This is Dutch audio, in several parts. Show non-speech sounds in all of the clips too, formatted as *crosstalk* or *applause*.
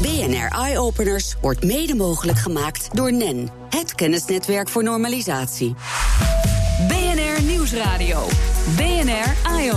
BNR Eye Openers wordt mede mogelijk gemaakt door NEN, het kennisnetwerk voor normalisatie. BNR Nieuwsradio. BNR Eye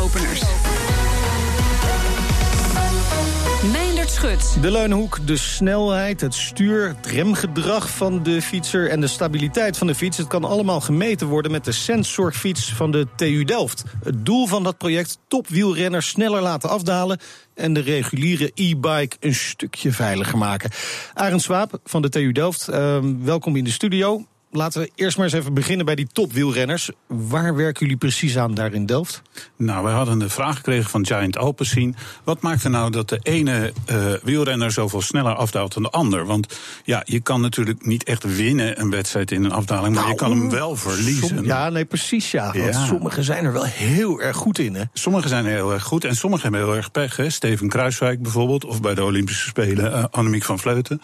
De leunhoek, de snelheid, het stuur, het remgedrag van de fietser en de stabiliteit van de fiets. Het kan allemaal gemeten worden met de sensorfiets van de TU Delft. Het doel van dat project: topwielrenners sneller laten afdalen en de reguliere e-bike een stukje veiliger maken. Arend Swaap van de TU Delft, uh, welkom in de studio. Laten we eerst maar eens even beginnen bij die topwielrenners. Waar werken jullie precies aan daar in Delft? Nou, we hadden de vraag gekregen van Giant Alpecin. Wat maakt er nou dat de ene uh, wielrenner zoveel sneller afdaalt dan de ander? Want ja, je kan natuurlijk niet echt winnen een wedstrijd in een afdaling, maar nou, je kan hem wel verliezen. Som, ja, nee, precies ja. ja. Want sommigen zijn er wel heel erg goed in. Hè? Sommigen zijn er heel erg goed en sommigen hebben heel erg pech. Hè? Steven Kruiswijk bijvoorbeeld, of bij de Olympische Spelen uh, Annemiek van Vleuten.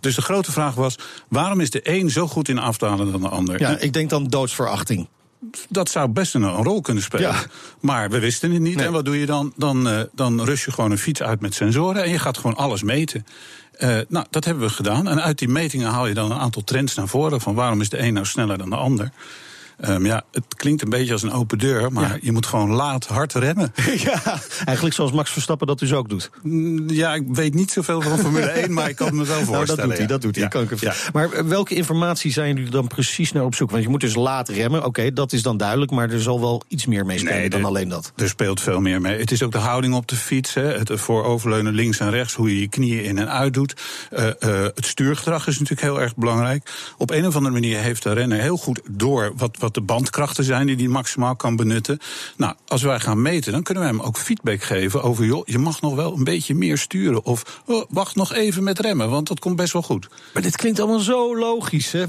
Dus de grote vraag was: waarom is de een zo goed in dan de ander. Ja, ik denk dan doodsverachting. Dat zou best een, een rol kunnen spelen. Ja. Maar we wisten het niet. Nee. En wat doe je dan? Dan, uh, dan rust je gewoon een fiets uit met sensoren en je gaat gewoon alles meten. Uh, nou, dat hebben we gedaan. En uit die metingen haal je dan een aantal trends naar voren. Van waarom is de een nou sneller dan de ander? Um, ja, het klinkt een beetje als een open deur, maar ja. je moet gewoon laat hard remmen. *laughs* Ja, eigenlijk zoals Max Verstappen dat dus ook doet. Ja, ik weet niet zoveel van Formule 1, maar ik kan me wel voorstellen. Nou, dat doet hij, dat doet hij. Kan ik. Maar welke informatie zijn jullie dan precies naar op zoek? Want je moet dus laat remmen, oké, okay, dat is dan duidelijk, maar er zal wel iets meer mee spelen nee, dan er, alleen dat. Er speelt veel meer mee. Het is ook de houding op de fiets, hè, het vooroverleunen links en rechts, hoe je je knieën in en uit doet. Uh, uh, het stuurgedrag is natuurlijk heel erg belangrijk. Op een of andere manier heeft de renner heel goed door wat, wat de bandkrachten zijn die hij maximaal kan benutten. Nou, als wij gaan meten, dan kunnen we hem ook feedback geven over, joh, je mag nog wel een beetje meer sturen. Of oh, wacht nog even met remmen, want dat komt best wel goed. Maar dit klinkt allemaal zo logisch. Hè?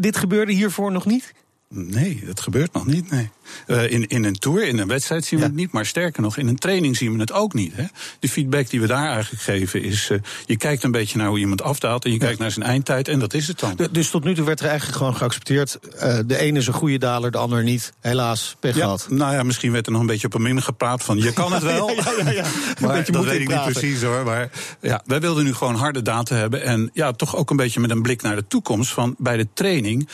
Dit gebeurde hiervoor nog niet? Nee, dat gebeurt nog niet. Nee. Uh, in, in een tour, in een wedstrijd zien we ja. het niet. Maar sterker nog, in een training zien we het ook niet. Hè. De feedback die we daar eigenlijk geven is... Uh, je kijkt een beetje naar hoe iemand afdaalt... en je ja. kijkt naar zijn eindtijd en dat is het dan. Dus tot nu toe werd er eigenlijk gewoon geaccepteerd... Uh, de ene is een goede daler, de ander niet. Helaas, pech ja, gehad. Nou ja, misschien werd er nog een beetje op een min gepraat van... je kan het *laughs* wel. ja, ja, ja, *laughs* maar dat weet ik niet precies hoor. Maar ja, wij wilden nu gewoon harde data hebben... en ja, toch ook een beetje met een blik naar de toekomst... van bij de training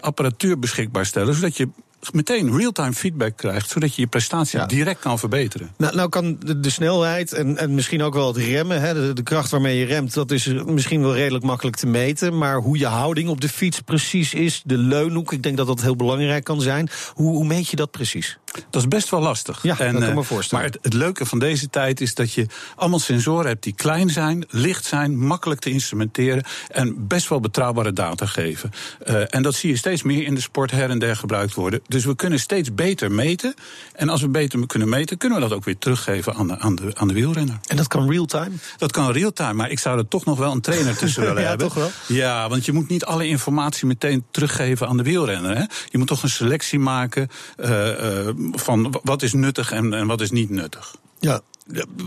apparatuur beschikbaar stellen... zodat je meteen real-time feedback krijgt, zodat je je prestatie ja. direct kan verbeteren. Nou, nou kan de, de snelheid en, en, misschien ook wel het remmen, hè, de, de, kracht waarmee je remt, dat is misschien wel redelijk makkelijk te meten. Maar hoe je houding op de fiets precies is, de leunhoek, ik denk dat dat heel belangrijk kan zijn. Hoe, hoe meet je dat precies? Dat is best wel lastig. Ja, en, dat kan me voorstellen. Maar het, het, leuke van deze tijd is dat je allemaal sensoren hebt die klein zijn, licht zijn, makkelijk te instrumenteren en best wel betrouwbare data geven. Uh, en dat zie je steeds meer in de sport her en der gebruikt worden. Dus we kunnen steeds beter meten. En als we beter kunnen meten, kunnen we dat ook weer teruggeven aan de, aan de, aan de wielrenner. En dat kan real-time? Dat kan real-time, maar ik zou er toch nog wel een trainer tussen *laughs* willen ja, hebben. Toch wel? Ja, want je moet niet alle informatie meteen teruggeven aan de wielrenner. Hè? Je moet toch een selectie maken uh, uh, van wat is nuttig en, en wat is niet nuttig. Ja,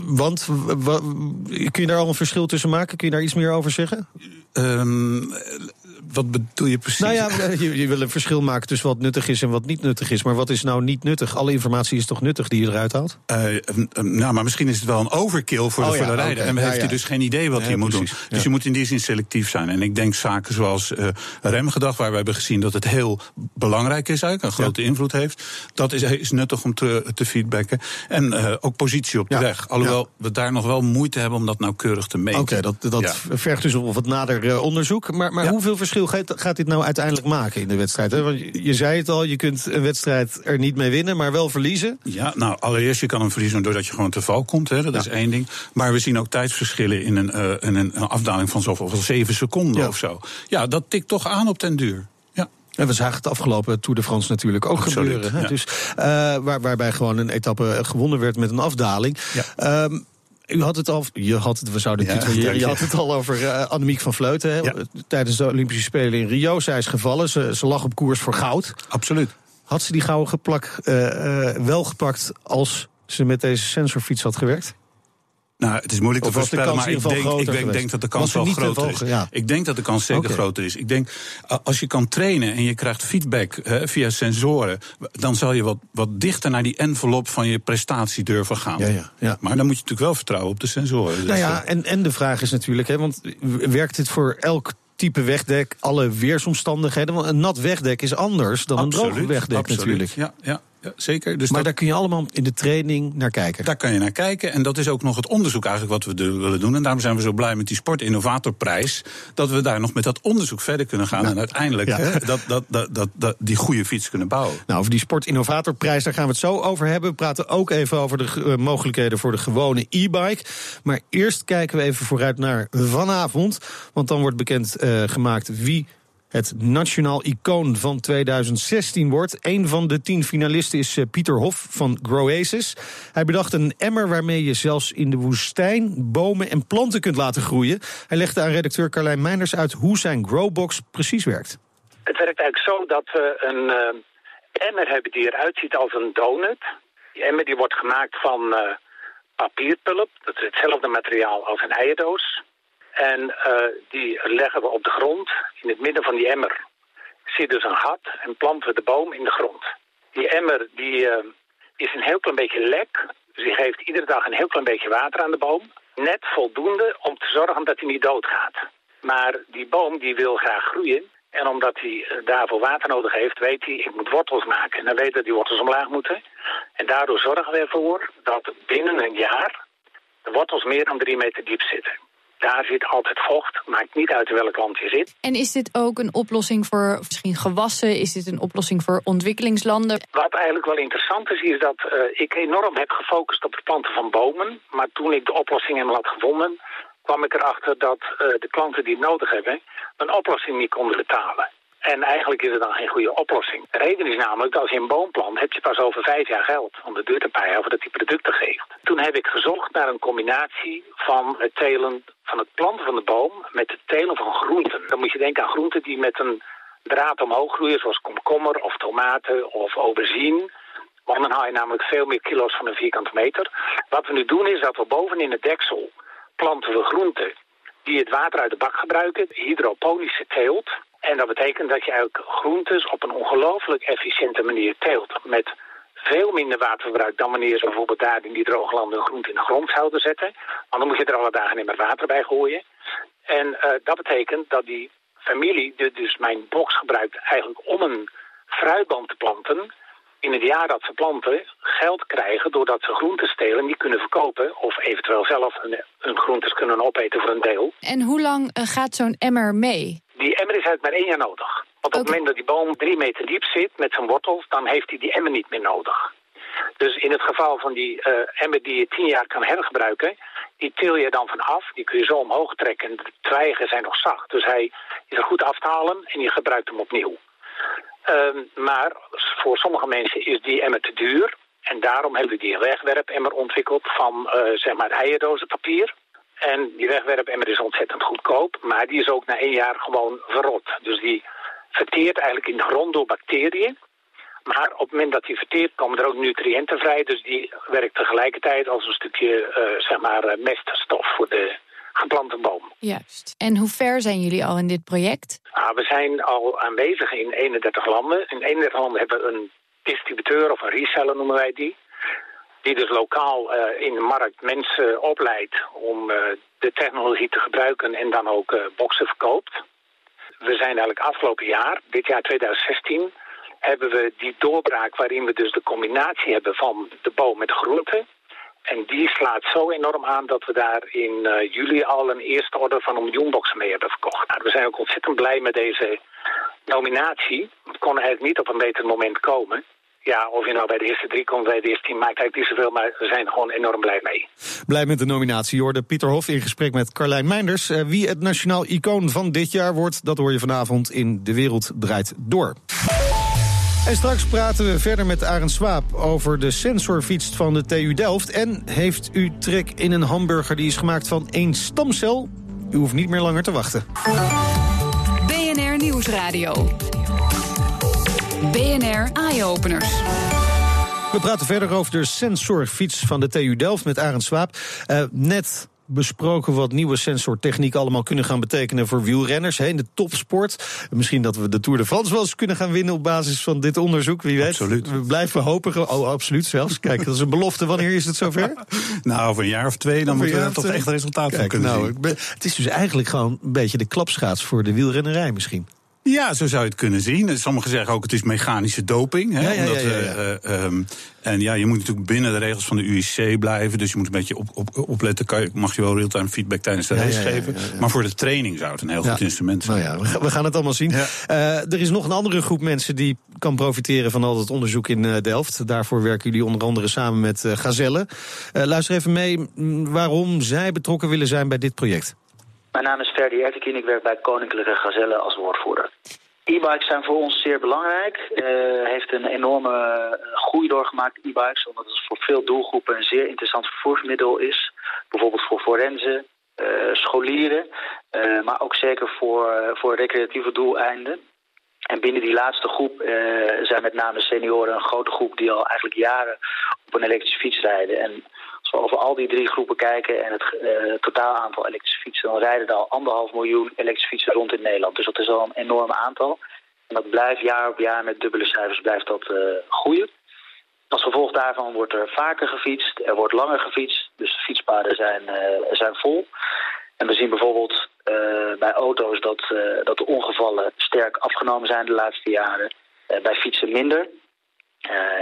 want kun je daar al een verschil tussen maken? Kun je daar iets meer over zeggen? Um, wat bedoel je precies? Nou ja, je, je, wil een verschil maken tussen wat nuttig is en wat niet nuttig is. Maar wat is nou niet nuttig? Alle informatie is toch nuttig die je eruit haalt? Uh, nou, maar misschien is het wel een overkill voor de, oh, ja, voor de rijder. Okay. En heeft hij ja, ja. dus geen idee wat hij moet precies. doen. Dus je moet in die zin selectief zijn. En ik denk zaken zoals uh, remgedrag, waar we hebben gezien dat het heel belangrijk is, eigenlijk, een grote invloed heeft. Dat is, is nuttig om te, te feedbacken. En uh, ook positie op de weg. Alhoewel we daar nog wel moeite hebben om dat nauwkeurig te meten. Oké, okay, dat, dat vergt dus wat nader onderzoek. Maar, maar hoeveel verschil gaat, gaat dit nou uiteindelijk maken in de wedstrijd? Hè? Want je, zei het al, je kunt een wedstrijd er niet mee winnen, maar wel verliezen. Ja, nou, allereerst, je kan hem verliezen doordat je gewoon te val komt. Hè, dat ja. is één ding. Maar we zien ook tijdsverschillen in een, uh, in een, een afdaling van zoveel zeven seconden ja. of zo. Ja, dat tikt toch aan op den duur. En we zagen het afgelopen Tour de France natuurlijk ook Absoluut, gebeuren. Hè? Ja. Dus, uh, waar, waarbij gewoon een etappe gewonnen werd met een afdaling. Ja. Um, u had het al, je had het, we zouden het ja, je, je had het al over uh, Annemiek van Vleuten. Ja. Tijdens de Olympische Spelen in Rio. Zij is gevallen, ze, ze lag op koers voor goud. Absoluut. Had ze die gouden geplak uh, uh, wel gepakt als ze met deze sensorfiets had gewerkt? Nou, het is moeilijk te voorspellen, maar ik denk, ik denk, denk, dat de kans wel groter is. Ik denk dat de kans zeker groter is. Ik denk, als je kan trainen en je krijgt feedback via sensoren, dan zal je wat, wat dichter naar die envelop van je prestatie durven gaan. Ja, ja, ja. Maar dan moet je natuurlijk wel vertrouwen op de sensoren. Dus nou ja, en, en de vraag is natuurlijk, hè, want werkt dit voor elk type wegdek, alle weersomstandigheden. Want een nat wegdek is anders dan een droog wegdek absoluut. natuurlijk. Ja, ja ja, zeker. Dus maar daar kun je allemaal in de training naar kijken. Daar kan je naar kijken. En dat is ook nog het onderzoek eigenlijk wat we willen doen. En daarom zijn we zo blij met die Sportinnovatorprijs. Dat we daar nog met dat onderzoek verder kunnen gaan. en uiteindelijk dat, dat, dat, dat, die goede fiets kunnen bouwen. Nou, over die Sportinnovatorprijs, daar gaan we het zo over hebben. We praten ook even over de uh, mogelijkheden voor de gewone e-bike. Maar eerst kijken we even vooruit naar vanavond. Want dan wordt bekend uh, gemaakt wie het nationaal icoon van 2016 wordt. Een van de tien finalisten is eh, Pieter Hof van Groasis. Hij bedacht een emmer waarmee je zelfs in de woestijn bomen en planten kunt laten groeien. Hij legde aan redacteur Carlijn Meinders uit hoe zijn Growbox precies werkt. Het werkt eigenlijk zo dat we een uh, emmer hebben die eruit ziet als een donut. Die emmer die wordt gemaakt van uh, papierpulp. Dat is hetzelfde materiaal als een eierdoos. En uh, die leggen we op de grond. In het midden van die emmer zit dus een gat en planten we de boom in de grond. Die emmer die, uh, is een heel klein beetje lek. Dus die geeft iedere dag een heel klein beetje water aan de boom. Net voldoende om te zorgen dat hij niet doodgaat. Maar die boom die wil graag groeien. En omdat hij eh, daarvoor water nodig heeft, weet hij, ik moet wortels maken. En dan weet dat die wortels omlaag moeten. En daardoor zorgen we ervoor dat binnen een jaar de wortels meer dan drie meter diep zitten. Daar zit altijd vocht, maakt niet uit welk land je zit. En is dit ook een oplossing voor misschien gewassen? Is dit een oplossing voor ontwikkelingslanden? Wat eigenlijk wel interessant is, is dat uh, ik enorm heb gefocust op het planten van bomen. Maar toen ik de oplossing helemaal had gevonden, kwam ik erachter dat uh, de klanten die het nodig hebben, een oplossing niet konden betalen. En eigenlijk is het dan geen goede oplossing. De reden is namelijk dat als je een boom plant, heb je pas over vijf jaar geld. Want het duurt een paar jaar voordat die producten geeft. Toen heb ik gezocht naar een combinatie van het telen van het planten van de boom met het telen van groenten. Dan moet je denken aan groenten die met een draad omhoog groeien, zoals komkommer of tomaten of aubergine. Want dan haal je namelijk veel meer kilo's van een vierkante meter. Wat we nu doen is dat we bovenin het deksel planten we groenten die het water uit de bak gebruiken, hydroponische teelt. En dat betekent dat je eigenlijk groentes op een ongelooflijk efficiënte manier teelt. Met veel minder waterverbruik dan wanneer ze bijvoorbeeld daar in die droge landen een groente in de grond zouden zetten. Want dan moet je er alle dagen in met water bij gooien. En uh, dat betekent dat die familie, dus mijn box gebruikt eigenlijk om een fruitboom te planten, in het jaar dat ze planten geld krijgen doordat ze groenten stelen die kunnen verkopen of eventueel zelf hun, hun groentes kunnen opeten voor een deel. En hoe lang uh, gaat zo'n emmer mee? Die emmer is eigenlijk maar één jaar nodig. Want op het moment dat die boom drie meter diep zit met zijn wortels, dan heeft hij die emmer niet meer nodig. Dus in het geval van die uh, emmer die je tien jaar kan hergebruiken, die til je dan van af. Die kun je zo omhoog trekken en de twijgen zijn nog zacht. Dus hij is er goed af te halen en je gebruikt hem opnieuw. Uh, maar voor sommige mensen is die emmer te duur. En daarom hebben we die wegwerpemmer ontwikkeld van uh, zeg maar eierdozenpapier. En die wegwerpemmer is ontzettend goedkoop, maar die is ook na één jaar gewoon verrot. Dus die verteert eigenlijk in de grond door bacteriën. Maar op het moment dat die verteert komen er ook nutriënten vrij. Dus die werkt tegelijkertijd als een stukje uh, zeg maar, uh, meststof voor de geplante boom. Juist. En hoe ver zijn jullie al in dit project? Ah, we zijn al aanwezig in 31 landen. In 31 landen hebben we een distributeur of een reseller noemen wij die die dus lokaal uh, in de markt mensen opleidt om uh, de technologie te gebruiken en dan ook uh, boxen verkoopt. We zijn eigenlijk afgelopen jaar, dit jaar 2016, hebben we die doorbraak waarin we dus de combinatie hebben van de boom met de groenten. En die slaat zo enorm aan dat we daar in juli al een eerste order van een miljoen boxen mee hebben verkocht. Nou, we zijn ook ontzettend blij met deze nominatie. Het kon eigenlijk niet op een beter moment komen. Ja, of je nou bij de eerste drie komt, bij de eerste tien, maakt eigenlijk niet zoveel, maar we zijn gewoon enorm blij mee. Blij met de nominatie, hoorde Pieter Hof in gesprek met Carlijn Meinders. Uh, wie het nationaal icoon van dit jaar wordt, dat hoor je vanavond in De Wereld Draait Door. En straks praten we verder met Arend Swaap over de sensorfiets van de TU Delft. En heeft u trek in een hamburger die is gemaakt van één stamcel? U hoeft niet meer langer te wachten. BNR Nieuwsradio. BNR Eye Openers. We praten verder over de sensorfiets van de TU Delft met Arend Swaap. Uh, net besproken wat nieuwe sensortechniek allemaal kunnen gaan betekenen voor wielrenners hè, in de topsport. Misschien dat we de Tour de France wel eens kunnen gaan winnen op basis van dit onderzoek. Wie weet. Absoluut. We blijven hopen. Oh, absoluut zelfs. Kijk, dat is een belofte. Wanneer is het zover? *laughs* nou, over een jaar of twee, dan moeten we toch echt resultaat van kunnen nou, zien. het is dus eigenlijk gewoon een beetje de klapschaats voor de wielrennerij misschien. Ja, zo zou je het kunnen zien. Sommigen zeggen ook het is mechanische doping. Hè, ja, omdat, ja, uh, um, en ja, je moet natuurlijk binnen de regels van de UIC blijven. Dus je moet een beetje op, op, opletten. Kan je, mag je wel real-time feedback tijdens de race geven. Maar voor de training zou het een heel goed instrument zijn. Nou ja, we gaan het allemaal zien. Uh, er is nog een andere groep mensen die kan profiteren van al het onderzoek in Delft. Daarvoor werken jullie onder andere samen met Gazelle. luister even mee waarom zij betrokken willen zijn bij dit project. Mijn naam is Ferdi Ertekin, ik werk bij Koninklijke Gazelle als woordvoerder. E-bikes zijn voor ons zeer belangrijk. Uh, heeft een enorme groei doorgemaakt, e-bikes, omdat het voor veel doelgroepen een zeer interessant vervoersmiddel is. Bijvoorbeeld voor forensen, uh, scholieren, maar ook zeker voor, voor recreatieve doeleinden. En binnen die laatste groep zijn met name senioren een grote groep die al eigenlijk jaren op een elektrische fiets rijden. En als we over al die drie groepen kijken en het uh, totaal aantal elektrische fietsen, dan rijden er al anderhalf miljoen elektrische fietsen rond in Nederland. Dus dat is al een enorm aantal. En dat blijft jaar op jaar met dubbele cijfers blijft dat uh, groeien. Als gevolg daarvan wordt er vaker gefietst, er wordt langer gefietst, dus de fietspaden zijn, uh, zijn vol. En we zien bijvoorbeeld bij auto's dat, dat de ongevallen sterk afgenomen zijn de laatste jaren. bij fietsen minder.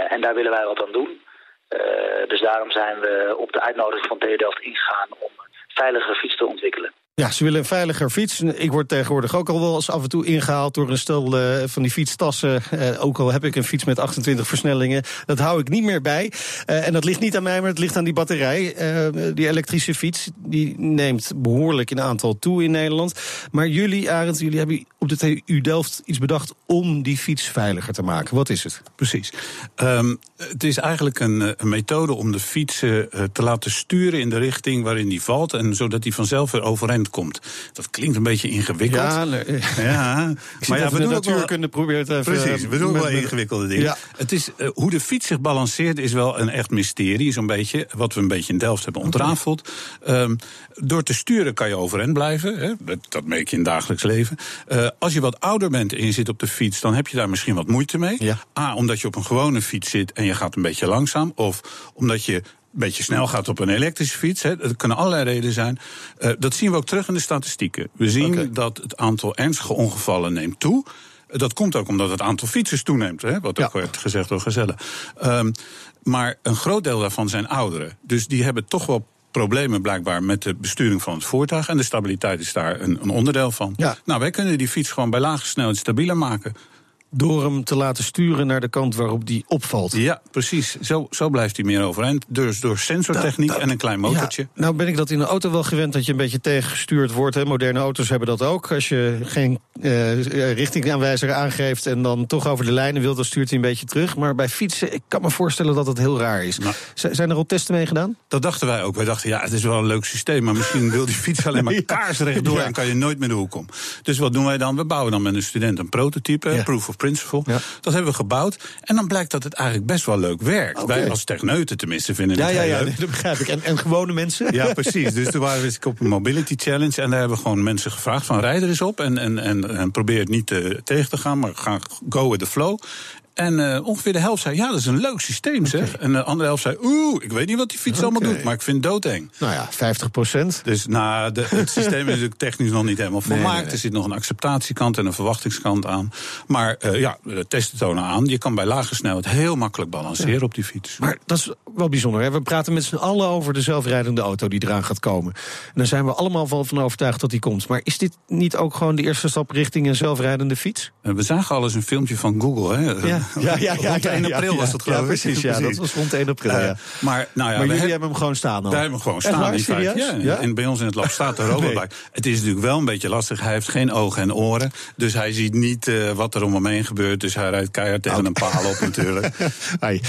en daar willen wij wat aan doen. Uh, dus daarom zijn we op de uitnodiging van Delft ingegaan om veilige fiets te ontwikkelen. Ja, ze willen een veiliger fiets. Ik word tegenwoordig ook al wel eens af en toe ingehaald door een stel uh, van die fietstassen. Uh, ook al heb ik een fiets met 28 versnellingen. Dat hou ik niet meer bij. En dat ligt niet aan mij, maar het ligt aan die batterij. die elektrische fiets die neemt behoorlijk in aantal toe in Nederland. Maar jullie, Arend, jullie hebben op de TU Delft iets bedacht om die fiets veiliger te maken. Wat is het? Precies. Um, het is eigenlijk een, een, methode om de fiets te laten sturen in de richting waarin die valt. En zodat die vanzelf weer overeind komt. Dat klinkt een beetje ingewikkeld. Ja, nee. *laughs* ja. maar ja, we doen natuurkunde proberen even. Precies, we doen wel ingewikkelde dingen. Ja. Het is, uh, hoe de fiets zich balanceert is wel een echt mysterie, zo'n beetje. Wat we een beetje in Delft hebben ontrafeld. Um, door te sturen kan je overeind blijven. Hè? Dat, dat merk je in het dagelijks leven. Uh, als je wat ouder bent en je zit op de fiets, dan heb je daar misschien wat moeite mee. Ja. A, omdat je op een gewone fiets zit en je gaat een beetje langzaam. Of omdat je een beetje snel gaat op een elektrische fiets. Hè. Dat kunnen allerlei redenen zijn. Uh, dat zien we ook terug in de statistieken. We zien okay. dat het aantal ernstige ongevallen neemt toe. Dat komt ook omdat het aantal fietsers toeneemt, hè, wat ook ja. werd gezegd door Gezellen. Um, maar een groot deel daarvan zijn ouderen. Dus die hebben toch wel problemen blijkbaar met de besturing van het voertuig. En de stabiliteit is daar een, een onderdeel van. Ja. Nou, wij kunnen die fiets gewoon bij lage snelheid stabieler maken door hem te laten sturen naar de kant waarop die opvalt. Ja, precies. Zo, zo blijft hij meer overeind. Dus door sensortechniek en een klein motortje. Ja, nou ben ik dat in de auto wel gewend dat je een beetje tegengestuurd wordt. Hè. Moderne auto's hebben dat ook. Als je geen uh, richtingaanwijzer aangeeft en dan toch over de lijnen wilt, dan stuurt hij een beetje terug. Maar bij fietsen, ik kan me voorstellen dat het heel raar is. Nou, zijn er al testen mee gedaan? Dat dachten wij ook. Wij dachten, ja, het is wel een leuk systeem, maar misschien wil die fiets alleen maar *laughs* kaarsrecht door ja. en kan je nooit meer de hoek om. Dus wat doen wij dan? We bouwen dan met een student een prototype, ja. proof of principle. Ja. Dat hebben we gebouwd. En dan blijkt dat het eigenlijk best wel leuk werkt. Okay. Wij als techneuten tenminste vinden ja, het ja, heel ja, leuk. dat begrijp ik. En, en gewone mensen? Ja, precies. Dus toen waren we op een mobility challenge. En daar hebben we gewoon mensen gevraagd van rij er eens op. En, en, en, en probeer het niet uh, tegen te gaan, maar ga go with the flow. En uh, ongeveer de helft zei, ja, dat is een leuk systeem, okay. zeg. En de andere helft zei, oeh, ik weet niet wat die fiets okay. allemaal doet... maar ik vind het doodeng. Nou ja, 50 procent. Dus nou, de, het systeem is natuurlijk technisch nog niet helemaal volmaakt. Nee. Er zit nog een acceptatiekant en een verwachtingskant aan. Maar uh, ja, de testen tonen aan. Je kan bij lage snelheid heel makkelijk balanceren ja. op die fiets. Maar dat is wel bijzonder. Hè? We praten met z'n allen over de zelfrijdende auto die eraan gaat komen. En daar zijn we allemaal van overtuigd dat die komt. Maar is dit niet ook gewoon de eerste stap richting een zelfrijdende fiets? Uh, we zagen al eens een filmpje van Google, hè? Ja. Ja, ja, ja, rond 1 april was dat geloof ik. precies, ja, dat was rond 1 april. Ja. Maar, nou ja, maar jullie hebben hem gewoon staan al. Wij hebben hem gewoon staan. Waar, in feite. Ja? En bij ons in het lab staat de robotbike. *laughs* nee. Het is natuurlijk wel een beetje lastig. Hij heeft geen ogen en oren. Dus hij ziet niet uh, wat er om hem heen gebeurt. Dus hij rijdt keihard tegen oh. een paal op natuurlijk. *laughs* er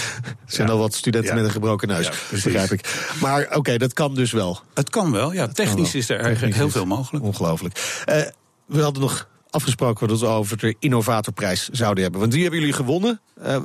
zijn al wat studenten met een gebroken neus. begrijp ik. Maar oké, okay, dat kan dus wel. Het kan wel, ja. Technisch is er eigenlijk heel veel mogelijk. Ongelooflijk. Uh, we hadden nog afgesproken dat we over de innovatorprijs zouden hebben. Want die hebben jullie gewonnen. Uh,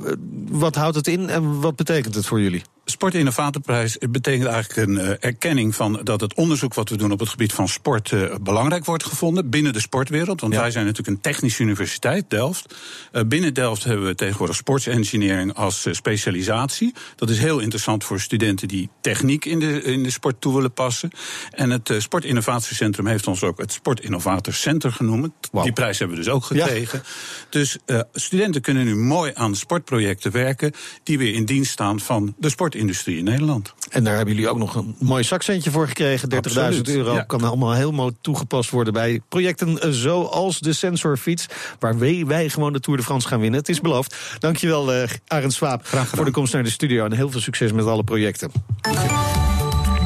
wat houdt het in en wat betekent het voor jullie? Sportinnovatorprijs betekent eigenlijk een uh, erkenning van dat het onderzoek wat we doen op het gebied van sport uh, belangrijk wordt gevonden binnen de sportwereld. Want ja. wij zijn natuurlijk een technische universiteit, Delft. Uh, binnen Delft hebben we tegenwoordig sportsengineering als specialisatie. Dat is heel interessant voor studenten die techniek in de, in de sport toe willen passen. En het Sportinnovatiecentrum heeft ons ook het Sportinnovatorcenter genoemd. Wow. Die prijs hebben we dus ook gekregen. Ja. Dus studenten kunnen nu mooi aan sportprojecten werken die weer in dienst staan van de sportindustrie in Nederland. En daar hebben jullie ook nog een mooi zakcentje voor gekregen. 30.000 euro ja. kan allemaal helemaal toegepast worden bij projecten zoals de sensorfiets. Waar wij, wij gewoon de Tour de France gaan winnen. Het is beloofd. Dankjewel, uh, Arend Swaap, voor de komst naar de studio. En heel veel succes met alle projecten.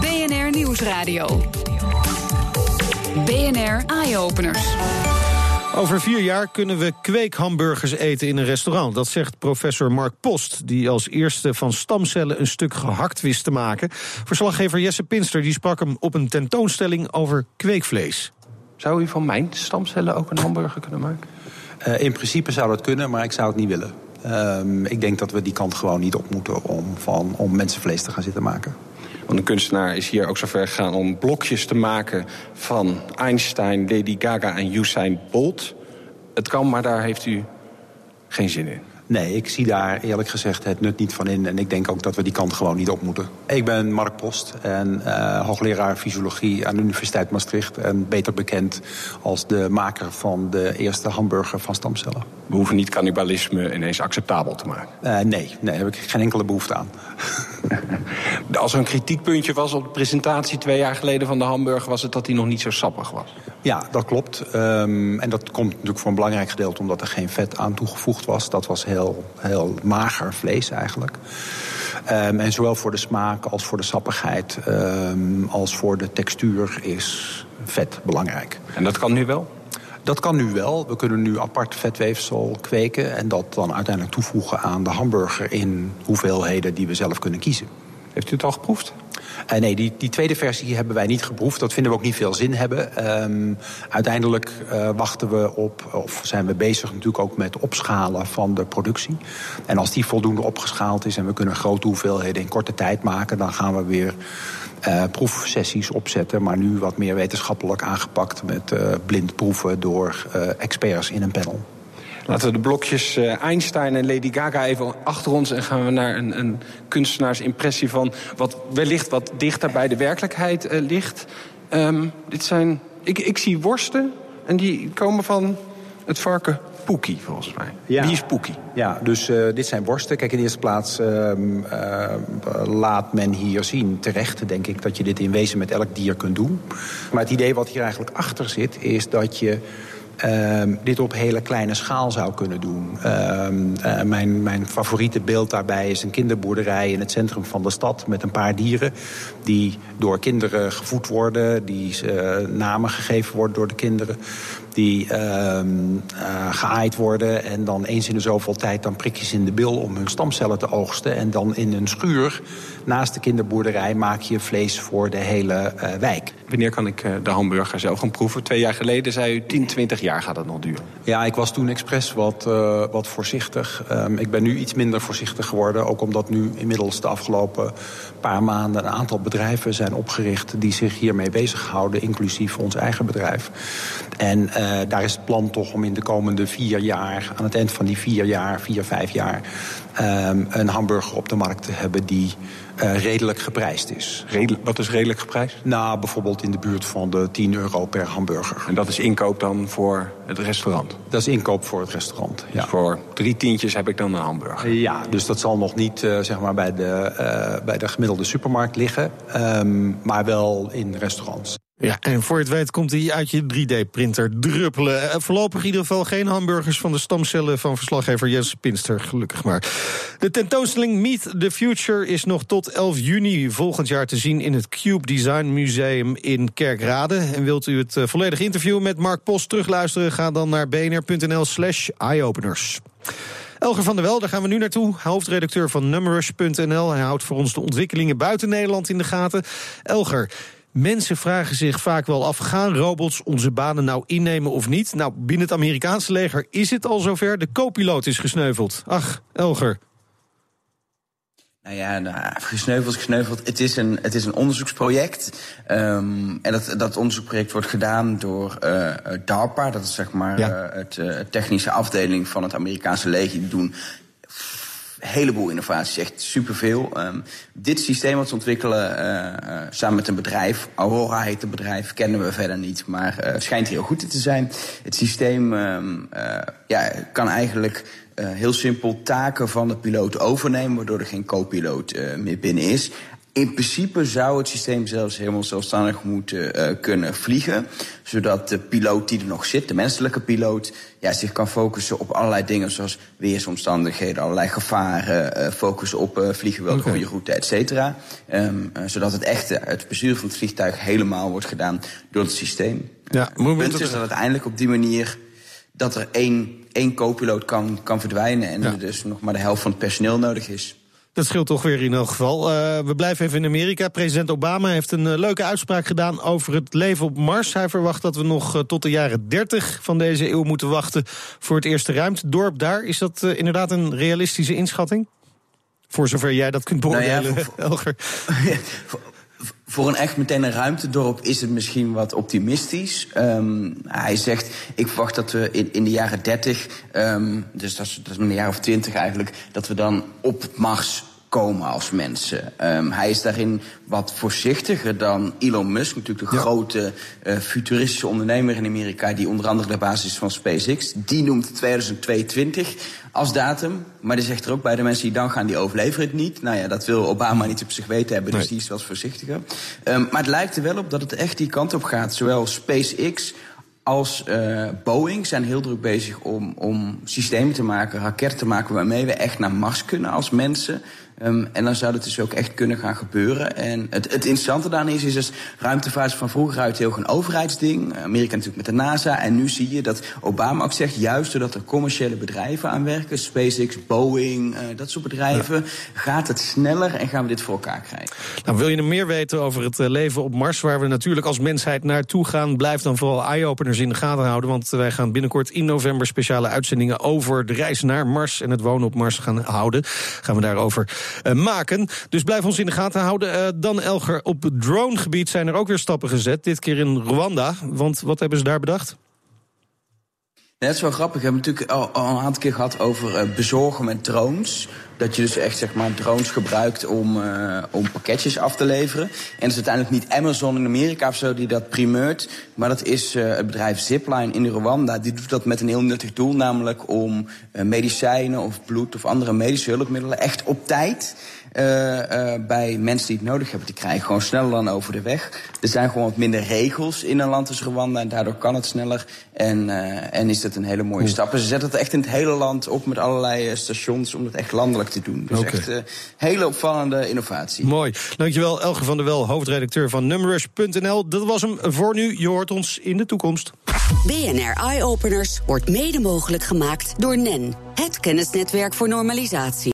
BNR Nieuwsradio. BNR Eye-Openers. Over vier jaar kunnen we kweekhamburgers eten in een restaurant. Dat zegt professor Mark Post, die als eerste van stamcellen een stuk gehakt wist te maken. Verslaggever Jesse Pinster die sprak hem op een tentoonstelling over kweekvlees. Zou u van mijn stamcellen ook een hamburger kunnen maken? Uh, in principe zou dat kunnen, maar ik zou het niet willen. Uh, ik denk dat we die kant gewoon niet op moeten om, van, om mensenvlees te gaan zitten maken. Want een kunstenaar is hier ook zo ver gegaan om blokjes te maken van Einstein, Lady Gaga en Usain Bolt. Het kan, maar daar heeft u geen zin in. Nee, ik zie daar eerlijk gezegd het nut niet van in. En ik denk ook dat we die kant gewoon niet op moeten. Ik ben Mark Post en uh, hoogleraar fysiologie aan de Universiteit Maastricht. En beter bekend als de maker van de eerste hamburger van stamcellen. We hoeven niet cannibalisme ineens acceptabel te maken. Uh, nee, nee, daar heb ik geen enkele behoefte aan. *laughs* Als er een kritiekpuntje was op de presentatie twee jaar geleden van de hamburger... was het dat hij nog niet zo sappig was. Ja, dat klopt. Um, en dat komt natuurlijk voor een belangrijk gedeelte... omdat er geen vet aan toegevoegd was. Dat was heel, heel mager vlees eigenlijk. Um, en zowel voor de smaak als voor de sappigheid... Um, als voor de textuur is vet belangrijk. En dat kan nu wel? Dat kan nu wel. We kunnen nu apart vetweefsel kweken... en dat dan uiteindelijk toevoegen aan de hamburger... in hoeveelheden die we zelf kunnen kiezen. Heeft u het al geproefd? Uh, nee, die, die tweede versie hebben wij niet geproefd. Dat vinden we ook niet veel zin hebben. Um, uiteindelijk uh, wachten we op, of zijn we bezig natuurlijk ook met opschalen van de productie. En als die voldoende opgeschaald is en we kunnen grote hoeveelheden in korte tijd maken, dan gaan we weer uh, proefsessies opzetten. Maar nu wat meer wetenschappelijk aangepakt met blind proeven door experts in een panel. Laten we de blokjes uh, Einstein en Lady Gaga even achter ons... en gaan we naar een, een kunstenaarsimpressie van... wat wellicht wat dichter bij de werkelijkheid uh, ligt. Um, dit zijn... Ik, ik zie worsten en die komen van het varken Poekie, volgens mij. Ja. Wie is Poekie? Ja, dus uh, dit zijn worsten. Kijk, in de eerste plaats uh, uh, laat men hier zien, terecht denk ik... dat je dit in wezen met elk dier kunt doen. Maar het idee wat hier eigenlijk achter zit, is dat je... Um, dit op hele kleine schaal zou kunnen doen. Um, uh, mijn, mijn favoriete beeld daarbij is een kinderboerderij in het centrum van de stad... met een paar dieren die door kinderen gevoed worden... die uh, namen gegeven worden door de kinderen die uh, geaaid worden... en dan eens in de zoveel tijd dan prikjes in de bil om hun stamcellen te oogsten... en dan in een schuur naast de kinderboerderij maak je vlees voor de hele uh, wijk. Wanneer kan ik de hamburger zelf gaan proeven? Twee jaar geleden zei u 10, 20 jaar gaat dat nog duren. Ja, ik was toen expres wat, uh, wat voorzichtig. Um, ik ben nu iets minder voorzichtig geworden. Ook omdat nu inmiddels de afgelopen paar maanden... een aantal bedrijven zijn opgericht die zich hiermee bezighouden... inclusief ons eigen bedrijf. En uh, daar is het plan toch om in de komende vier jaar... aan het eind van die vier jaar, vier, vijf jaar... Um, een hamburger op de markt te hebben die uh, redelijk geprijsd is. Redelijk, wat is redelijk geprijsd? Nou, bijvoorbeeld in de buurt van de 10 euro per hamburger. En dat is inkoop dan voor het restaurant? Dat is inkoop voor het restaurant, ja. Dus voor drie tientjes heb ik dan een hamburger? Ja, dus dat zal nog niet uh, zeg maar bij, de, bij de gemiddelde supermarkt liggen. Um, maar wel in restaurants. Ja, en voor het weet komt hij uit je 3D-printer druppelen. Voorlopig in ieder geval geen hamburgers van de stamcellen van verslaggever Jens Pinster, gelukkig maar. De tentoonstelling Meet the Future is nog tot 11 juni volgend jaar te zien in het Cube Design Museum in Kerkrade. En wilt u het volledige interview met Mark Post terugluisteren? Ga dan naar bnr.nl slash eyeopeners. Elger van der Wel, daar gaan we nu naartoe. Hoofdredacteur van Numrush.nl. Hij houdt voor ons de ontwikkelingen buiten Nederland in de gaten. Elger, Mensen vragen zich vaak wel af: gaan robots onze banen nou innemen of niet? Nou, binnen het Amerikaanse leger is het al zover. De co-piloot is gesneuveld. Ach, Elger. Nou ja, nou, gesneuveld, gesneuveld. Het is een, het is een onderzoeksproject. Um, en dat, dat onderzoeksproject wordt gedaan door uh, DARPA. Dat is zeg maar ja. uh, het uh, technische afdeling van het Amerikaanse leger. Die doen heleboel innovaties, echt superveel. Um, dit systeem wat ze ontwikkelen uh, uh, samen met een bedrijf, Aurora heet het bedrijf, kennen we verder niet, maar uh, schijnt heel goed te zijn. Het systeem um, ja, kan eigenlijk heel simpel taken van de piloot overnemen, waardoor er geen co-piloot meer binnen is. In principe zou het systeem zelfs helemaal zelfstandig moeten uh, kunnen vliegen. Zodat de piloot die er nog zit, de menselijke piloot, ja, zich kan focussen op allerlei dingen zoals weersomstandigheden, allerlei gevaren, uh, focussen op uh, vliegen welke okay. goede route, et cetera. Um, zodat het echte, het bestuur van het vliegtuig helemaal wordt gedaan door het systeem. Ja, het punt is dat uiteindelijk op die manier dat er één één co-piloot kan, kan verdwijnen en ja. er dus nog maar de helft van het personeel nodig is. Dat scheelt toch weer in elk geval. Uh, we blijven even in Amerika. President Obama heeft een uh, leuke uitspraak gedaan over het leven op Mars. Hij verwacht dat we nog uh, tot de jaren 30 van deze eeuw moeten wachten voor het eerste ruimtedorp daar. Is dat inderdaad een realistische inschatting? Voor zover jij dat kunt beoordelen, nou ja, voor, Elger. *laughs* *laughs* Voor een echt meteen een ruimtedorp is het misschien wat optimistisch. Um, hij zegt, ik verwacht dat we in, in de jaren 30, um, dus dat is, dat is een jaar of twintig eigenlijk, dat we dan op Mars komen als mensen. Um, hij is daarin wat voorzichtiger dan Elon Musk, natuurlijk de ja. grote uh, futuristische ondernemer in Amerika, die onder andere de basis is van SpaceX. Die noemt 2022 als datum, maar die zegt er ook bij de mensen die dan gaan, die overleven het niet. Nou ja, dat wil Obama niet op zich weten hebben, dus nee. die is wel voorzichtiger. Um, maar het lijkt er wel op dat het echt die kant op gaat. Zowel SpaceX als uh, Boeing zijn heel druk bezig om, om systemen te maken, raketten te maken waarmee we echt naar Mars kunnen als mensen. Um, en dan zou het dus ook echt kunnen gaan gebeuren. En het, het interessante daarin is, is dus ruimtevaart van vroeger uit heel een overheidsding. Amerika natuurlijk met de NASA. En nu zie je dat Obama ook zegt, juist doordat er commerciële bedrijven aan werken, SpaceX, Boeing, uh, dat soort bedrijven, ja. gaat het sneller en gaan we dit voor elkaar krijgen. Nou, wil je meer weten over het leven op Mars, waar we natuurlijk als mensheid naartoe gaan, blijf dan vooral eye-openers in de gaten houden. Want wij gaan binnenkort in november speciale uitzendingen over de reis naar Mars en het wonen op Mars gaan houden. Gaan we daarover maken. Dus blijf ons in de gaten houden. Uh, dan Elger, op het dronegebied zijn er ook weer stappen gezet. Dit keer in Rwanda. Want wat hebben ze daar bedacht? Is wel grappig. We hebben natuurlijk al, een aantal keer gehad over uh, bezorgen met drones. Dat je dus echt zeg maar drones gebruikt om, uh, om pakketjes af te leveren. En het is uiteindelijk niet Amazon in Amerika of zo die dat primeurt. Maar dat is uh, het bedrijf Zipline in Rwanda. Die doet dat met een heel nuttig doel. Namelijk om medicijnen of bloed of andere medische hulpmiddelen echt op tijd uh, uh, bij mensen die het nodig hebben te krijgen. Gewoon sneller dan over de weg. Er zijn gewoon wat minder regels in een land als Rwanda en daardoor kan het sneller. En, uh, en is dat een hele mooie stap. En ze zetten het echt in het hele land op met allerlei stations om het echt landelijk te doen. Dus okay. echt een hele opvallende innovatie. Mooi. Dankjewel Elge van der Wel, hoofdredacteur van Numrush.nl. Dat was hem voor nu. Je hoort ons in de toekomst. BNR Eye Openers wordt mede mogelijk gemaakt door NEN, het kennisnetwerk voor normalisatie.